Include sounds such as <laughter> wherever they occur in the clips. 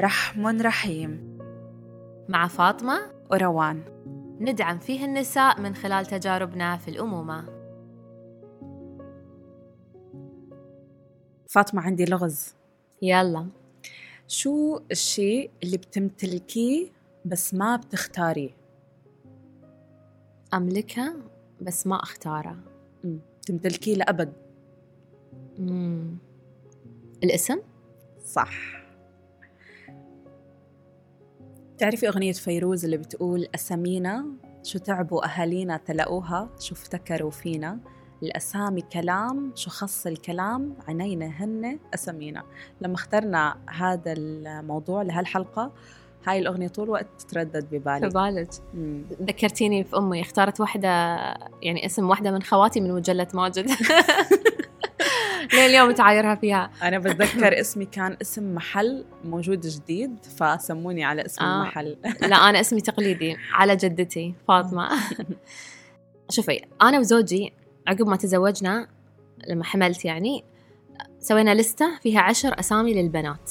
رحم رحيم. مع فاطمة وروان. ندعم فيه النساء من خلال تجاربنا في الأمومة. فاطمة عندي لغز. يلا. شو الشيء اللي بتمتلكيه بس ما بتختاريه؟ أملكها بس ما أختاره. تمتلكيه لأبد. مم. الاسم؟ صح. تعرفي أغنية فيروز اللي بتقول أسامينا؟ شو تعبوا أهالينا تلاقوها شو افتكروا فينا؟ الأسامي كلام شو خص الكلام؟ عنينا هن أسامينا. لما اخترنا هذا الموضوع لهالحلقة هاي الأغنية طول الوقت تتردد ببالي. بالك مم. ذكرتيني في أمي اختارت واحدة يعني اسم واحدة من خواتي من مجلة ماجد. <laughs> لليوم تعايرها فيها. أنا بتذكر اسمي كان اسم محل موجود جديد فسموني على اسم آه. المحل. <laughs> لا أنا اسمي تقليدي على جدتي فاطمة. <laughs> شوفي أنا وزوجي عقب ما تزوجنا لما حملت يعني سوينا لستة فيها عشر أسامي للبنات.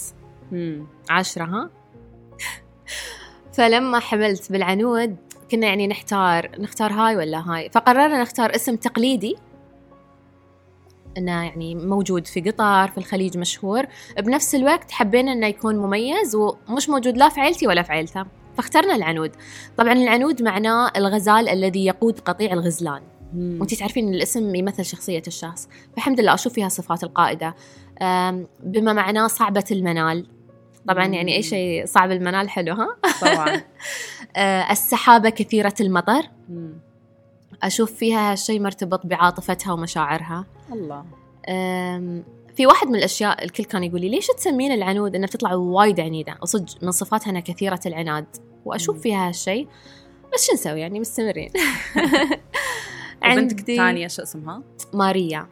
مم. عشرة ها؟ فلما حملت بالعنود كنا يعني نحتار نختار هاي ولا هاي؟ فقررنا نختار اسم تقليدي إنه يعني موجود في قطر في الخليج مشهور. بنفس الوقت حبينا إنه يكون مميز ومش موجود لا في عيلتي ولا في عيلته فاخترنا العنود. طبعا العنود معناه الغزال الذي يقود قطيع الغزلان. مم. وانتي تعرفين إن الاسم يمثل شخصية الشخص. فالحمد لله أشوف فيها صفات القائدة. أم، بما معناه صعبة المنال. طبعا يعني أي شيء صعب المنال حلو ها؟ طبعا. <laughs> أه، السحابة كثيرة المطر. مم. أشوف فيها هالشيء مرتبط بعاطفتها ومشاعرها. الله. في واحد من الأشياء الكل كان يقول لي ليش تسمين العنود انها بتطلع وايد عنيدة؟ وصدق من صفاتها إنها كثيرة العناد. وأشوف مم. فيها هالشيء بس شو نسوي يعني؟ مستمرين. <laughs> وبنتك الثانية شو اسمها؟ ماريا.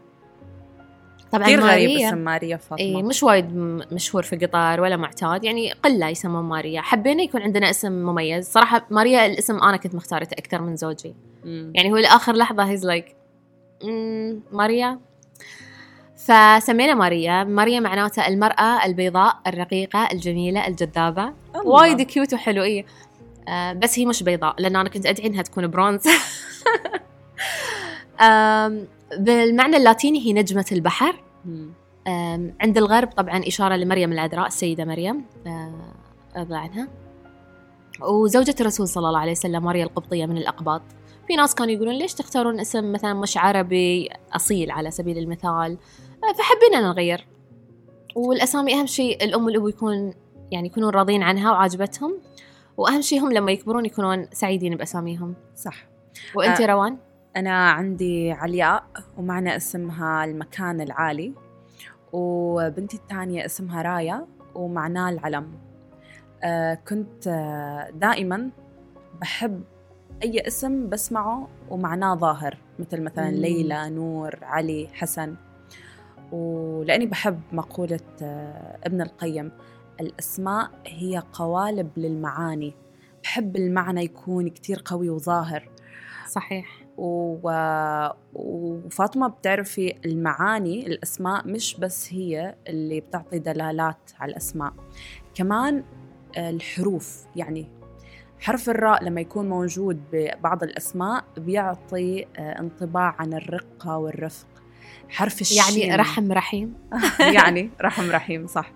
طبعا كثير غريب ماريا. اسم ماريا فاطمة. اي مش وايد مشهور في قطر ولا معتاد. يعني قلة يسمون ماريا. حبينا يكون عندنا اسم مميز. صراحة ماريا الاسم أنا كنت مختارته أكثر من زوجي. يعني هو لآخر لحظة he's like ماريا. فسمينا ماريا. ماريا معناته المرأة البيضاء الرقيقة الجميلة الجذابة. وايد cute وحلو إيه. آه بس هي مش بيضاء لأن أنا كنت أدعي إنها تكون برونز. <laughs> بالمعنى اللاتيني هي نجمة البحر. عند الغرب طبعا إشارة لمريم العذراء السيدة مريم. آه، رضي عنها. وزوجة الرسول صلى الله عليه وسلم ماريا القبطية من الأقباط. في ناس كانوا يقولون ليش تختارون اسم مثلا مش عربي أصيل على سبيل المثال؟ آه، فحبينا نغير. والأسامي أهم شيء الأم والأبو يكون يعني يكونون راضين عنها وعاجبتهم. وأهم شيء هم لما يكبرون يكونون سعيدين بأساميهم. صح. وأنت آه. روان؟ أنا عندي علياء ومعنى اسمها المكان العالي وبنتي الثانية اسمها رايا ومعناه العلم. آه كنت آه دائما بحب أي اسم بسمعه ومعناه ظاهر مثل مثلا مم. ليلى نور علي حسن. ولأني بحب مقولة آه ابن القيم الأسماء هي قوالب للمعاني. بحب المعنى يكون كتير قوي وظاهر. صحيح. و... وفاطمة بتعرفي المعاني الأسماء مش بس هي اللي بتعطي دلالات على الأسماء كمان الحروف. يعني حرف الراء لما يكون موجود ببعض الأسماء بيعطي آه، انطباع عن الرقة والرفق. حرف الشين. يعني رحم رحيم. <laughs> يعني <laughs> رحم رحيم صح.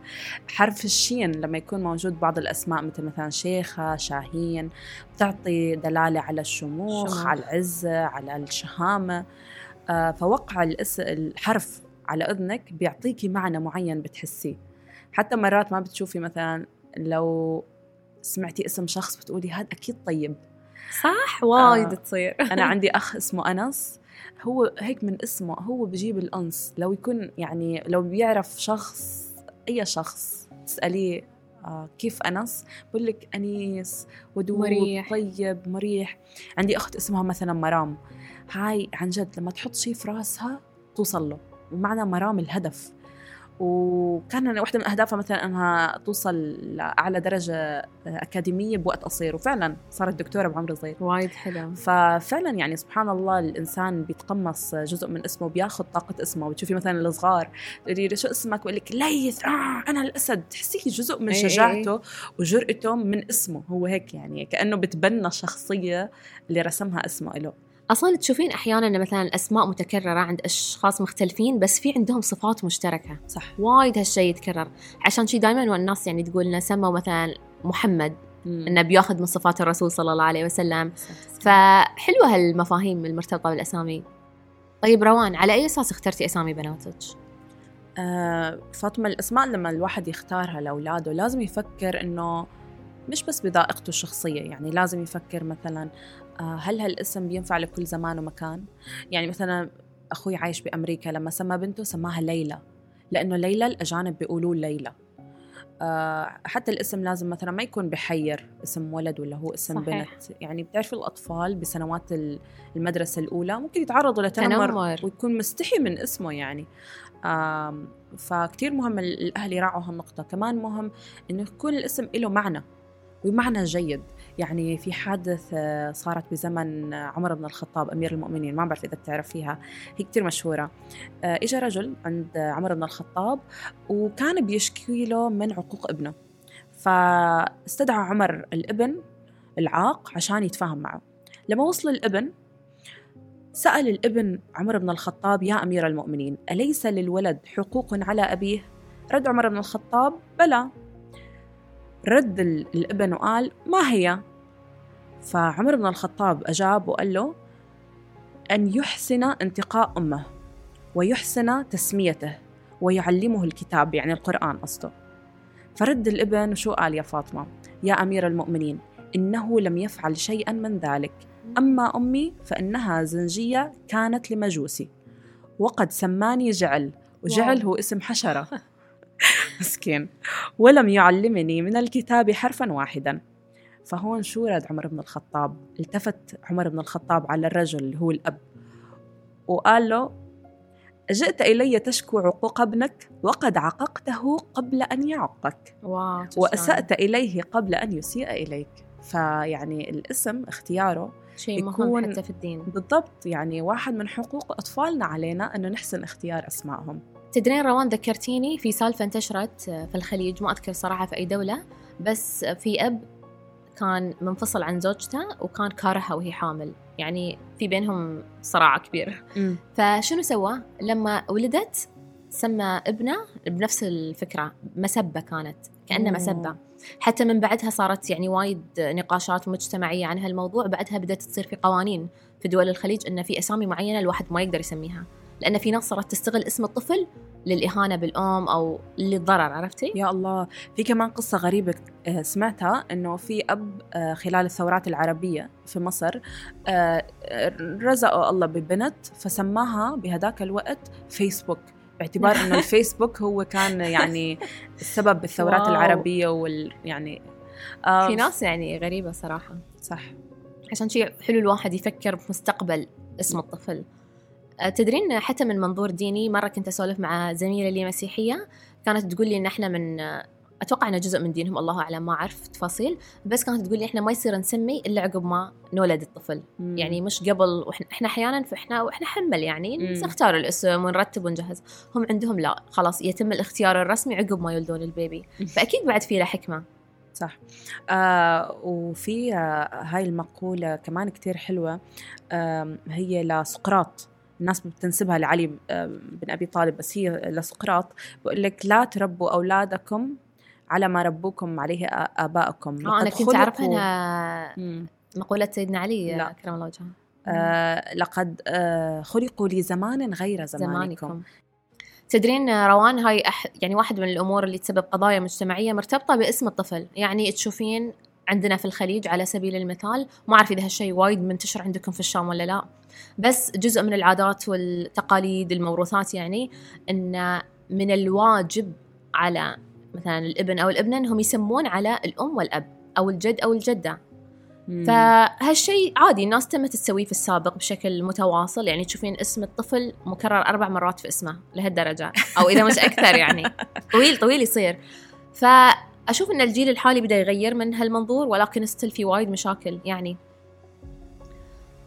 حرف الشين لما يكون موجود بعض الأسماء مثل مثلا شيخة شاهين بتعطي دلالة على الشموخ شموخ. على العزة على الشهامة. آه، فوقع. الحرف على أذنك بيعطيكي معنى معين بتحسيه. حتى مرات ما بتشوفي مثلا لو سمعتي اسم شخص بتقولي هذا أكيد طيب. صح؟ وايد آه. تصير. <laughs> أنا عندي أخ اسمه أنس. هو هيك من اسمه هو بجيب الأنس. لو يكون يعني لو بيعرف شخص أي شخص تسأليه آه كيف أنس؟ بقول لك أنيس ودود مريح. طيب مريح. عندي أخت اسمها مثلا مرام. هاي عن جد لما تحط شيء في راسها توصل له. ومعنى مرام الهدف. وكان واحدة من أهدافها مثلا أنها توصل لأعلى درجة أكاديمية بوقت قصير وفعلا صارت دكتورة بعمر صغير. وايد حلو. ففعلا يعني سبحان الله الإنسان بيتقمص جزء من اسمه بياخذ طاقة اسمه. بتشوفي مثلا الصغار تقولي شو اسمك؟ بقول لك ليث. آه أنا الأسد. تحسيه جزء من إيه، إيه، شجاعته وجرأته من اسمه. هو هيك يعني كأنه بتبنى الشخصية اللي رسمها اسمه له أصلا تشوفين أحيانا إن مثلا الأسماء متكررة عند أشخاص مختلفين بس في عندهم صفات مشتركة. صح. وايد هالشيء يتكرر. عشان شي دائما والناس يعني تقول لنا سموا مثلا محمد مم. إنه بياخذ من صفات الرسول صلى الله عليه وسلم. فحلوة هالمفاهيم المرتبطة بالأسامي. طيب روان على أي أساس اخترتي أسامي بناتك؟ آه فاطمة الأسماء لما الواحد يختارها لأولاده لازم يفكر إنه مش بس بذائقته الشخصية يعني لازم يفكر مثلا آه هل هالاسم بينفع لكل زمان ومكان؟ يعني مثلا أخوي عايش بأمريكا لما سمى بنته سماها ليلى لأنه ليلى الأجانب بيقولوا ليلى. آه حتى الاسم لازم مثلا ما يكون بحير اسم ولد ولا هو اسم صحيح. بنت. يعني بتعرفي الأطفال بسنوات ال- المدرسة الأولى ممكن يتعرضوا لتنمر تنمر. ويكون مستحي من اسمه يعني. فكتير مهم ال- الأهل يراعوا هالنقطة. كمان مهم إنه يكون الاسم له معنى. ومعنى جيد. يعني في حادث آه، صارت بزمن آه، عمر بن الخطاب أمير المؤمنين ما بعرف إذا بتعرفيها هي كتير مشهورة. آه، إجا رجل عند عمر بن الخطاب وكان بيشكي له من عقوق ابنه. فاستدعى عمر الابن العاق عشان يتفاهم معه. لما وصل الابن سأل الابن عمر بن الخطاب يا أمير المؤمنين أليس للولد حقوق على أبيه؟ رد عمر بن الخطاب بلى. رد ال- الابن وقال ما هي؟ فعمر بن الخطاب أجاب وقال له أن يحسن انتقاء أمه ويحسن تسميته ويعلمه الكتاب يعني القرآن قصده فرد الابن وشو قال يا فاطمة يا أمير المؤمنين إنه لم يفعل شيئا من ذلك أما أمي فإنها زنجية كانت لمجوسي وقد سماني جعل وجعل. هو اسم حشرة <laughs> مسكين. ولم يعلمني من الكتاب حرفا واحدا. فهون شو رد عمر بن الخطاب؟ التفت عمر بن الخطاب على الرجل اللي هو الأب وقال له جئت إلي تشكو عقوق ابنك وقد عققته قبل أن يعقك واو وأسأت إليه قبل أن يسيء إليك. فيعني الاسم اختياره شيء مهم يكون- حتى في الدين. بالضبط يعني واحد من حقوق أطفالنا علينا أنه نحسن اختيار أسمائهم. تدرين روان ذكرتيني في سالفة انتشرت في الخليج. ما أذكر صراحة في أي دولة. بس في أب كان منفصل عن زوجته وكان كارهها وهي حامل. يعني في بينهم صراع كبير فشنو سوى؟ لما ولدت سمى ابنه بنفس الفكرة. مسبة كانت أوه. مسبة. حتى من بعدها صارت يعني وايد نقاشات مجتمعية عن هالموضوع. بعدها بدأت تصير في قوانين في دول الخليج أن في أسامي معينة الواحد ما يقدر يسميها. لأن في ناس صارت تستغل اسم الطفل للإهانة بالأم أو للضرر عرفتي؟ يا الله في كمان قصة غريبة آه، سمعتها أنه في أب آه، خلال الثورات العربية في مصر آه، رزقه الله ببنت فسماها بهداك الوقت فيسبوك باعتبار إنه <laughs> الفيسبوك هو كان يعني السبب بالثورات واو. العربية وال يعني آه، في ناس يعني غريبة صراحة صح عشان شيء حلو الواحد يفكر بمستقبل اسم الطفل تدرين حتى من منظور ديني مرة كنت أسولف مع زميلة لي مسيحية كانت تقول لي إن إحنا من أتوقع إنه جزء من دينهم الله أعلم ما أعرف تفاصيل بس كانت تقول لي إحنا ما يصير نسمي إلا عقب ما نولد الطفل. مم. يعني مش قبل وإحنا إحنا أحيانا فإحنا وإحنا حمل يعني. نختار الاسم ونرتب ونجهز. هم عندهم لا خلاص يتم الاختيار الرسمي عقب ما يولدون البيبي. <laughs> فأكيد بعد في له حكمة. صح. آه وفي آه هاي المقولة كمان كتير حلوة آه هي لسقراط. الناس بتنسبها لعلي آه بن أبي طالب بس هي لسقراط بقول لك لا تربوا أولادكم على ما ربوكم عليه آه أنا لقد كنت أنها مم. مقولة سيدنا علي لا. كرم الله وجهه. آه لقد آه خلقوا لزمان غير زمانكم, زمانكم. تدرين روان هاي أح... يعني واحد من الأمور اللي تسبب قضايا مجتمعية مرتبطة باسم الطفل. يعني تشوفين عندنا في الخليج على سبيل المثال. ما أعرف إذا هالشيء وايد منتشر عندكم في الشام ولا لا. بس جزء من العادات والتقاليد الموروثات يعني إن من الواجب على مثلا الابن أو الابنة إنهم يسمون على الأم والأب أو الجد أو الجدة. فهالشيء عادي الناس تمت تسويه في السابق بشكل متواصل. يعني تشوفين اسم الطفل مكرر أربع مرات في اسمه لهالدرجة أو إذا مش أكثر يعني. <laughs> طويل طويل يصير. فاشوف إن الجيل الحالي بدأ يغير من هالمنظور ولكن ستيل في وايد مشاكل. يعني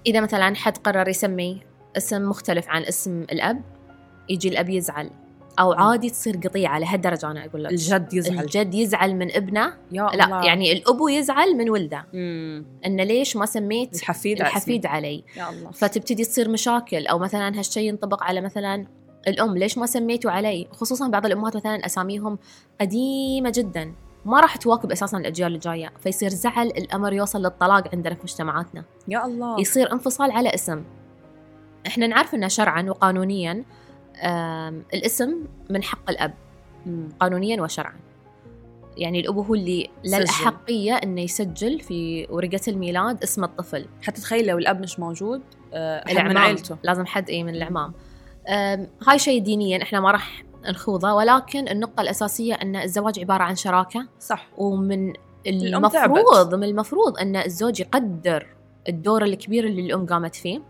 إذا مثلا حد قرر يسمي اسم مختلف عن اسم الأب يجي الأب يزعل. أو عادي تصير قطيعة لهالدرجة أنا أقول لك. الجد يزعل. الجد يزعل من ابنه. يا لا الله. يعني الابو يزعل من ولده. انه ليش ما سميت الحفيد الحفيد علي؟ يا الله. فتبتدي تصير مشاكل. أو مثلا هالشيء ينطبق على مثلا الأم ليش ما سميتوا علي؟ خصوصا بعض الأمهات مثلا أساميهم قديمة جدا. ما راح تواكب أساسا الأجيال الجاية فيصير زعل الأمر يوصل للطلاق عندنا في مجتمعاتنا. يا الله. يصير انفصال على اسم. إحنا نعرف إنه شرعا وقانونيا الاسم من حق الأب. قانونيا وشرعا. يعني الاب هو اللي له. الأحقية إنه يسجل في ورقة الميلاد اسم الطفل. حتى تخيل لو الأب مش موجود آه، العمام من عيلته. لازم حد اي من الاعمام أم، هاي شيء دينيا إحنا ما راح نخوضه ولكن النقطة الأساسية أن الزواج عبارة عن شراكة. صح. ومن الأم المفروض من المفروض أن الزوج يقدر الدور الكبير اللي الأم قامت فيه.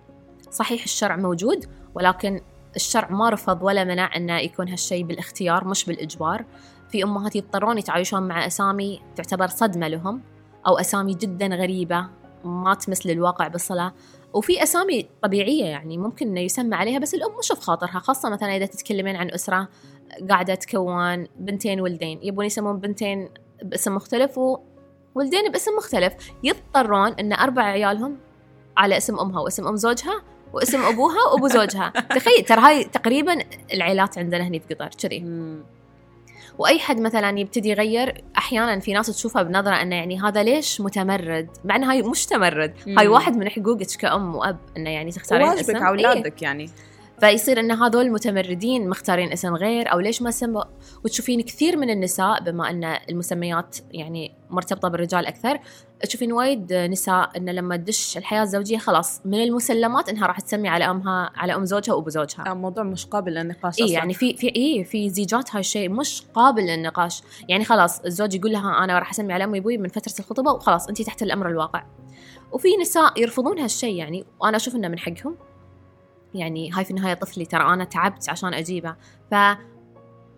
صحيح الشرع موجود ولكن الشرع ما رفض ولا منع انه يكون هالشيء بالاختيار مش بالإجبار. في أمهات يضطرون يتعايشون مع أسامي تعتبر صدمة لهم أو أسامي جدا غريبة ما تمثل الواقع بصلة. وفي أسامي طبيعية يعني ممكن إنه يسمى عليها بس الأم مش بخاطرها خاصة مثلا إذا تتكلمين عن أسرة قاعدة تكون بنتين ولدين يبون يسمون بنتين باسم مختلف وولدين باسم مختلف يضطرون إن أربع عيالهم على اسم أمها واسم أم زوجها واسم أبوها وأبو زوجها <laughs> تخيل ترى هاي تقريبا العائلات عندنا هني في قطر كذي. وأي حد مثلا يبتدي يغير أحيانا في ناس تشوفها بنظرة إنه يعني هذا ليش متمرد؟ مع ان هاي مش تمرد. هاي. واحد من حقوقك كأم وأب إنه يعني تختارين واجبك اسم؟ على إيه. أولادك يعني. فيصير إن هذول متمردين مختارين اسم غير أو ليش ما سموا؟ وتشوفين كثير من النساء بما إن المسميات يعني مرتبطة بالرجال أكثر تشوفين وايد نساء إن لما تدش الحياة الزوجية خلاص من المسلمات إنها راح تسمي على أمها على أم زوجها وأبو زوجها. آه، موضوع مش قابل للنقاش اي. يعني في في اي في زيجات هاي الشيء مش قابل للنقاش. يعني خلاص الزوج يقول لها أنا راح أسمي على أمي وابوي من فترة الخطوبه وخلاص انت تحت الأمر الواقع. وفي نساء يرفضون هالشيء يعني وأنا أشوف إنه من حقهم. يعني هاي في النهاية طفلي ترى أنا تعبت عشان أجيبه. ف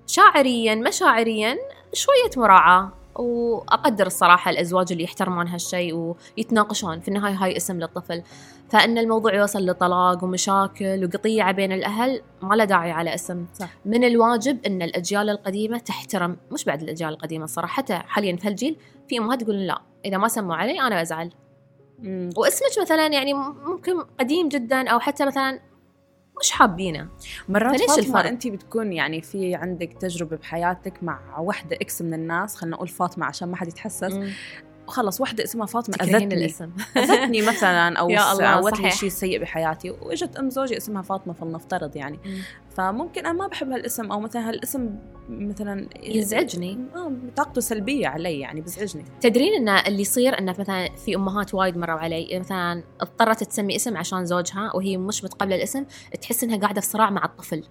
شاعريا مشاعريا شوية مراعاة. وأقدر الصراحة الأزواج اللي يحترمون هالشيء ويتناقشون في النهاية هاي اسم للطفل فإن الموضوع يوصل لطلاق ومشاكل وقطيعه بين الأهل ما له داعي على اسم صح. من الواجب إن الأجيال القديمة تحترم مش بعد الأجيال القديمة الصراحه حتى حاليا في هالجيل في أمهات تقول لا إذا ما سموا علي أنا بزعل. واسمك مثلا يعني ممكن قديم جدا أو حتى مثلا مش حابينه. مرات فليش فاطمة الفرق؟ انت بتكون يعني في عندك تجربة بحياتك مع وحدة إكس من الناس خلينا نقول فاطمة عشان ما حد يتحسس. وخلص وحدة اسمها فاطمة تكرهين أذتني. الاسم. <laughs> أذتني مثلا أو عودت لي. شيء سيء بحياتي. وإجت أم زوجي اسمها فاطمة فلنفترض يعني. فممكن أنا ما بحب هالاسم أو مثلا هالاسم مثلا يزعجني. آه طاقته سلبية علي يعني بزعجني. تدرين إن اللي يصير إنه مثلا في أمهات وايد مروا علي مثلا اضطرت تسمي اسم عشان زوجها وهي مش متقبلة الاسم تحس إنها قاعدة في صراع مع الطفل.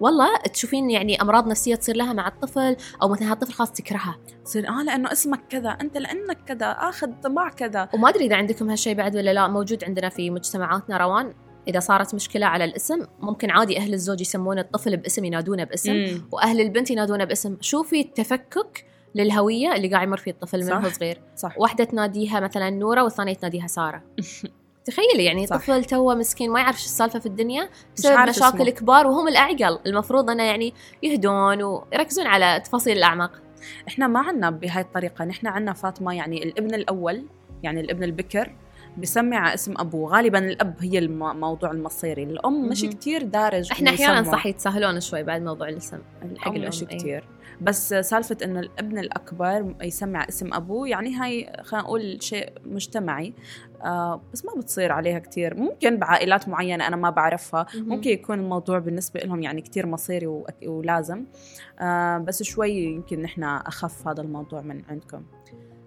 والله تشوفين يعني أمراض نفسية تصير لها مع الطفل أو مثلا هالطفل خلاص تكرهها. تصير آه لأنه اسمك كذا أنت لأنك كذا آخذ طباع كذا. وما أدري إذا عندكم هالشيء بعد ولا لا موجود عندنا في مجتمعاتنا روان. إذا صارت مشكلة على الاسم ممكن عادي أهل الزوج يسمون الطفل باسم ينادونه باسم مم. وأهل البنت ينادونه باسم شوفي التفكك للهوية اللي قاعد يمر فيه الطفل من. هو صغير صح واحدة تناديها مثلا نورة والثانية تناديها سارة <laughs> تخيلي يعني صح. طفل توه مسكين ما يعرف شو السالفة في الدنيا بسبب مشاكل اسمه. كبار وهم الأعقل المفروض إنه يعني يهدون ويركزون على تفاصيل الأعماق إحنا ما عنا بهاي الطريقة نحن عنا فاطمة يعني الابن الأول يعني الابن البكر بيسمي على اسم أبوه غالبا الأب هي الموضوع المصيري الأم مش. كتير دارج إحنا أحيانا. صح يتساهلون شوي بعد موضوع الاسم حق الأم الأم، مش إيه. كتير بس سالفة إنه الابن الأكبر يسمي على اسم أبوه يعني هاي خلينا نقول شيء مجتمعي آه بس ما بتصير عليها كتير ممكن بعائلات معينة أنا ما بعرفها. ممكن يكون الموضوع بالنسبة لهم يعني كتير مصيري ولازم آه بس شوي يمكن نحن أخف هذا الموضوع من عندكم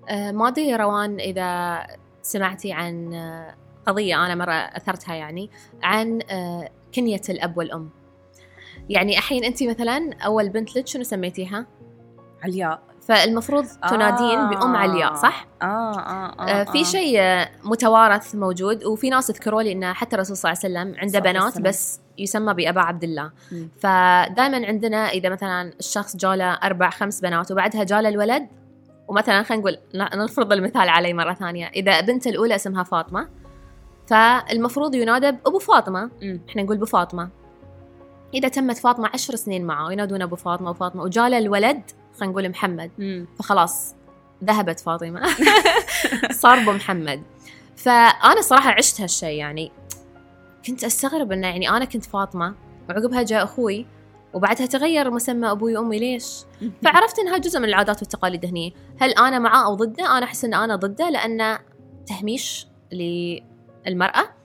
آه، ما ادري روان إذا سمعتي عن آه، قضية أنا مرة أثرتها يعني عن آه، كنية الأب والأم. يعني الحين انت مثلا أول بنت لك شنو سميتيها؟ علياء. فالمفروض تنادين بأم علياء صح؟ آه آه, آه, آه في شيء متوارث موجود وفي ناس ذكروا لي انه حتى الرسول صلى الله عليه وسلم عنده بنات. بس يسمى بأبا عبد الله. فدائما عندنا إذا مثلا الشخص جاله أربع خمس بنات وبعدها جاله الولد ومثلا خلينا نقول نفرض المثال علي مرة ثانية. إذا بنت الأولى اسمها فاطمة فالمفروض ينادى بأبو فاطمة. إحنا نقول بفاطمة إذا تمت فاطمة عشر سنين معه ينادون أبو فاطمة وفاطمة وجاله الولد خلينا نقول محمد. فخلاص ذهبت فاطمة. <laughs> صار أبو محمد. فأنا صراحة عشت هالشيء يعني كنت أستغرب إنه يعني أنا كنت فاطمة وعقبها جاء أخوي وبعدها تغير مسمى أبوي وأمي ليش؟ فعرفت إنها جزء من العادات والتقاليد هني هل أنا معاه أو ضده؟ أنا أحس إن أنا ضده لأنه تهميش للمرأة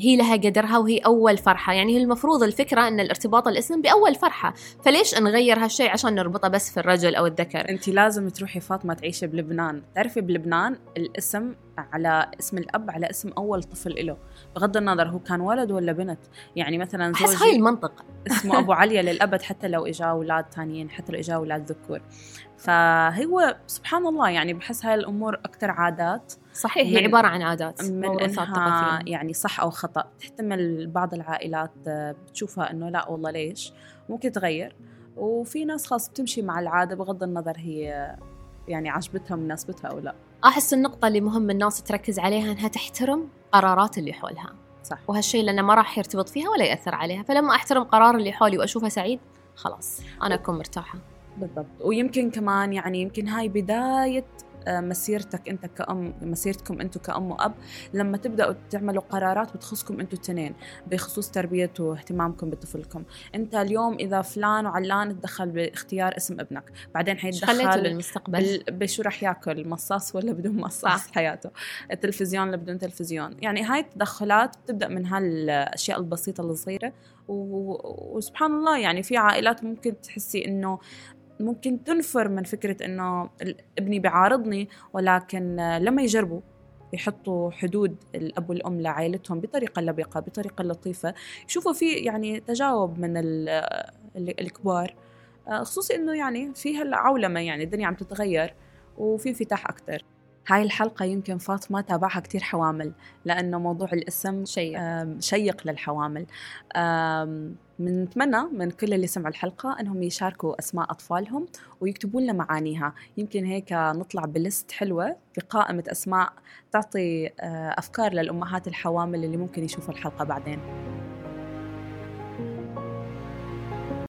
هي لها قدرها وهي أول فرحة. يعني هي المفروض الفكرة أن الارتباط الاسم بأول فرحة. فليش نغير هالشيء عشان نربطه بس في الرجل أو الذكر؟ أنت لازم تروحي فاطمة تعيشي بلبنان. تعرفي بلبنان الاسم على اسم الأب على اسم أول طفل له بغض النظر هو كان ولد ولا بنت. يعني مثلا أحس هاي المنطق. اسمه أبو عليا للأبد حتى لو إجا أولاد ثانيين حتى لو إجا أولاد ذكور. فهو سبحان الله يعني بحس هاي الأمور أكثر عادات. صحيح هي عبارة عن عادات من إنها يعني صح أو خطأ. تحتمل بعض العائلات بتشوفها إنه لا والله ليش؟ ممكن تغير. وفي ناس خاص بتمشي مع العادة بغض النظر هي يعني عجبتها مناسبتها أو لا. أحس النقطة اللي مهم الناس تركز عليها إنها تحترم قرارات اللي حولها. صح. وهالشيء لأنه ما راح يرتبط فيها ولا يأثر عليها. فلما أحترم قرار اللي حولي وأشوفه سعيد خلاص أنا أكون مرتاحة. بالضبط. ويمكن كمان يعني يمكن هاي بداية آه، مسيرتك انت كأم مسيرتكم أنتم كأم وأب. لما تبدأوا تعملوا قرارات بتخصكم أنتم الاثنين بخصوص تربية واهتمامكم بطفلكم. انت اليوم إذا فلان وعلان تدخل باختيار اسم ابنك بعدين حيتدخل خليته للمستقبل بشو رح ياكل مصاص ولا بدون مصاص صح. حياته؟ التلفزيون ولا بدون تلفزيون. يعني هاي التدخلات بتبدأ من هالأشياء البسيطة الصغيرة. وسبحان الله يعني في عائلات ممكن تحسي إنه ممكن تنفر من فكرة إنه ابني بيعارضني ولكن لما يجربوا يحطوا حدود الأب والأم لعائلتهم بطريقة لبقة بطريقة لطيفة يشوفوا في يعني تجاوب من الكبار. خصوصي إنه يعني في هالعولمة يعني الدنيا عم تتغير وفي انفتاح أكثر هاي الحلقة يمكن فاطمة تابعها كتير حوامل لأنه موضوع الاسم شيق, شيق للحوامل. بنتمنى من كل اللي سمعوا الحلقة أنهم يشاركوا أسماء أطفالهم ويكتبوا لنا معانيها. يمكن هيك نطلع بلست حلوة بقائمة أسماء تعطي أفكار للأمهات الحوامل اللي ممكن يشوفوا الحلقة بعدين.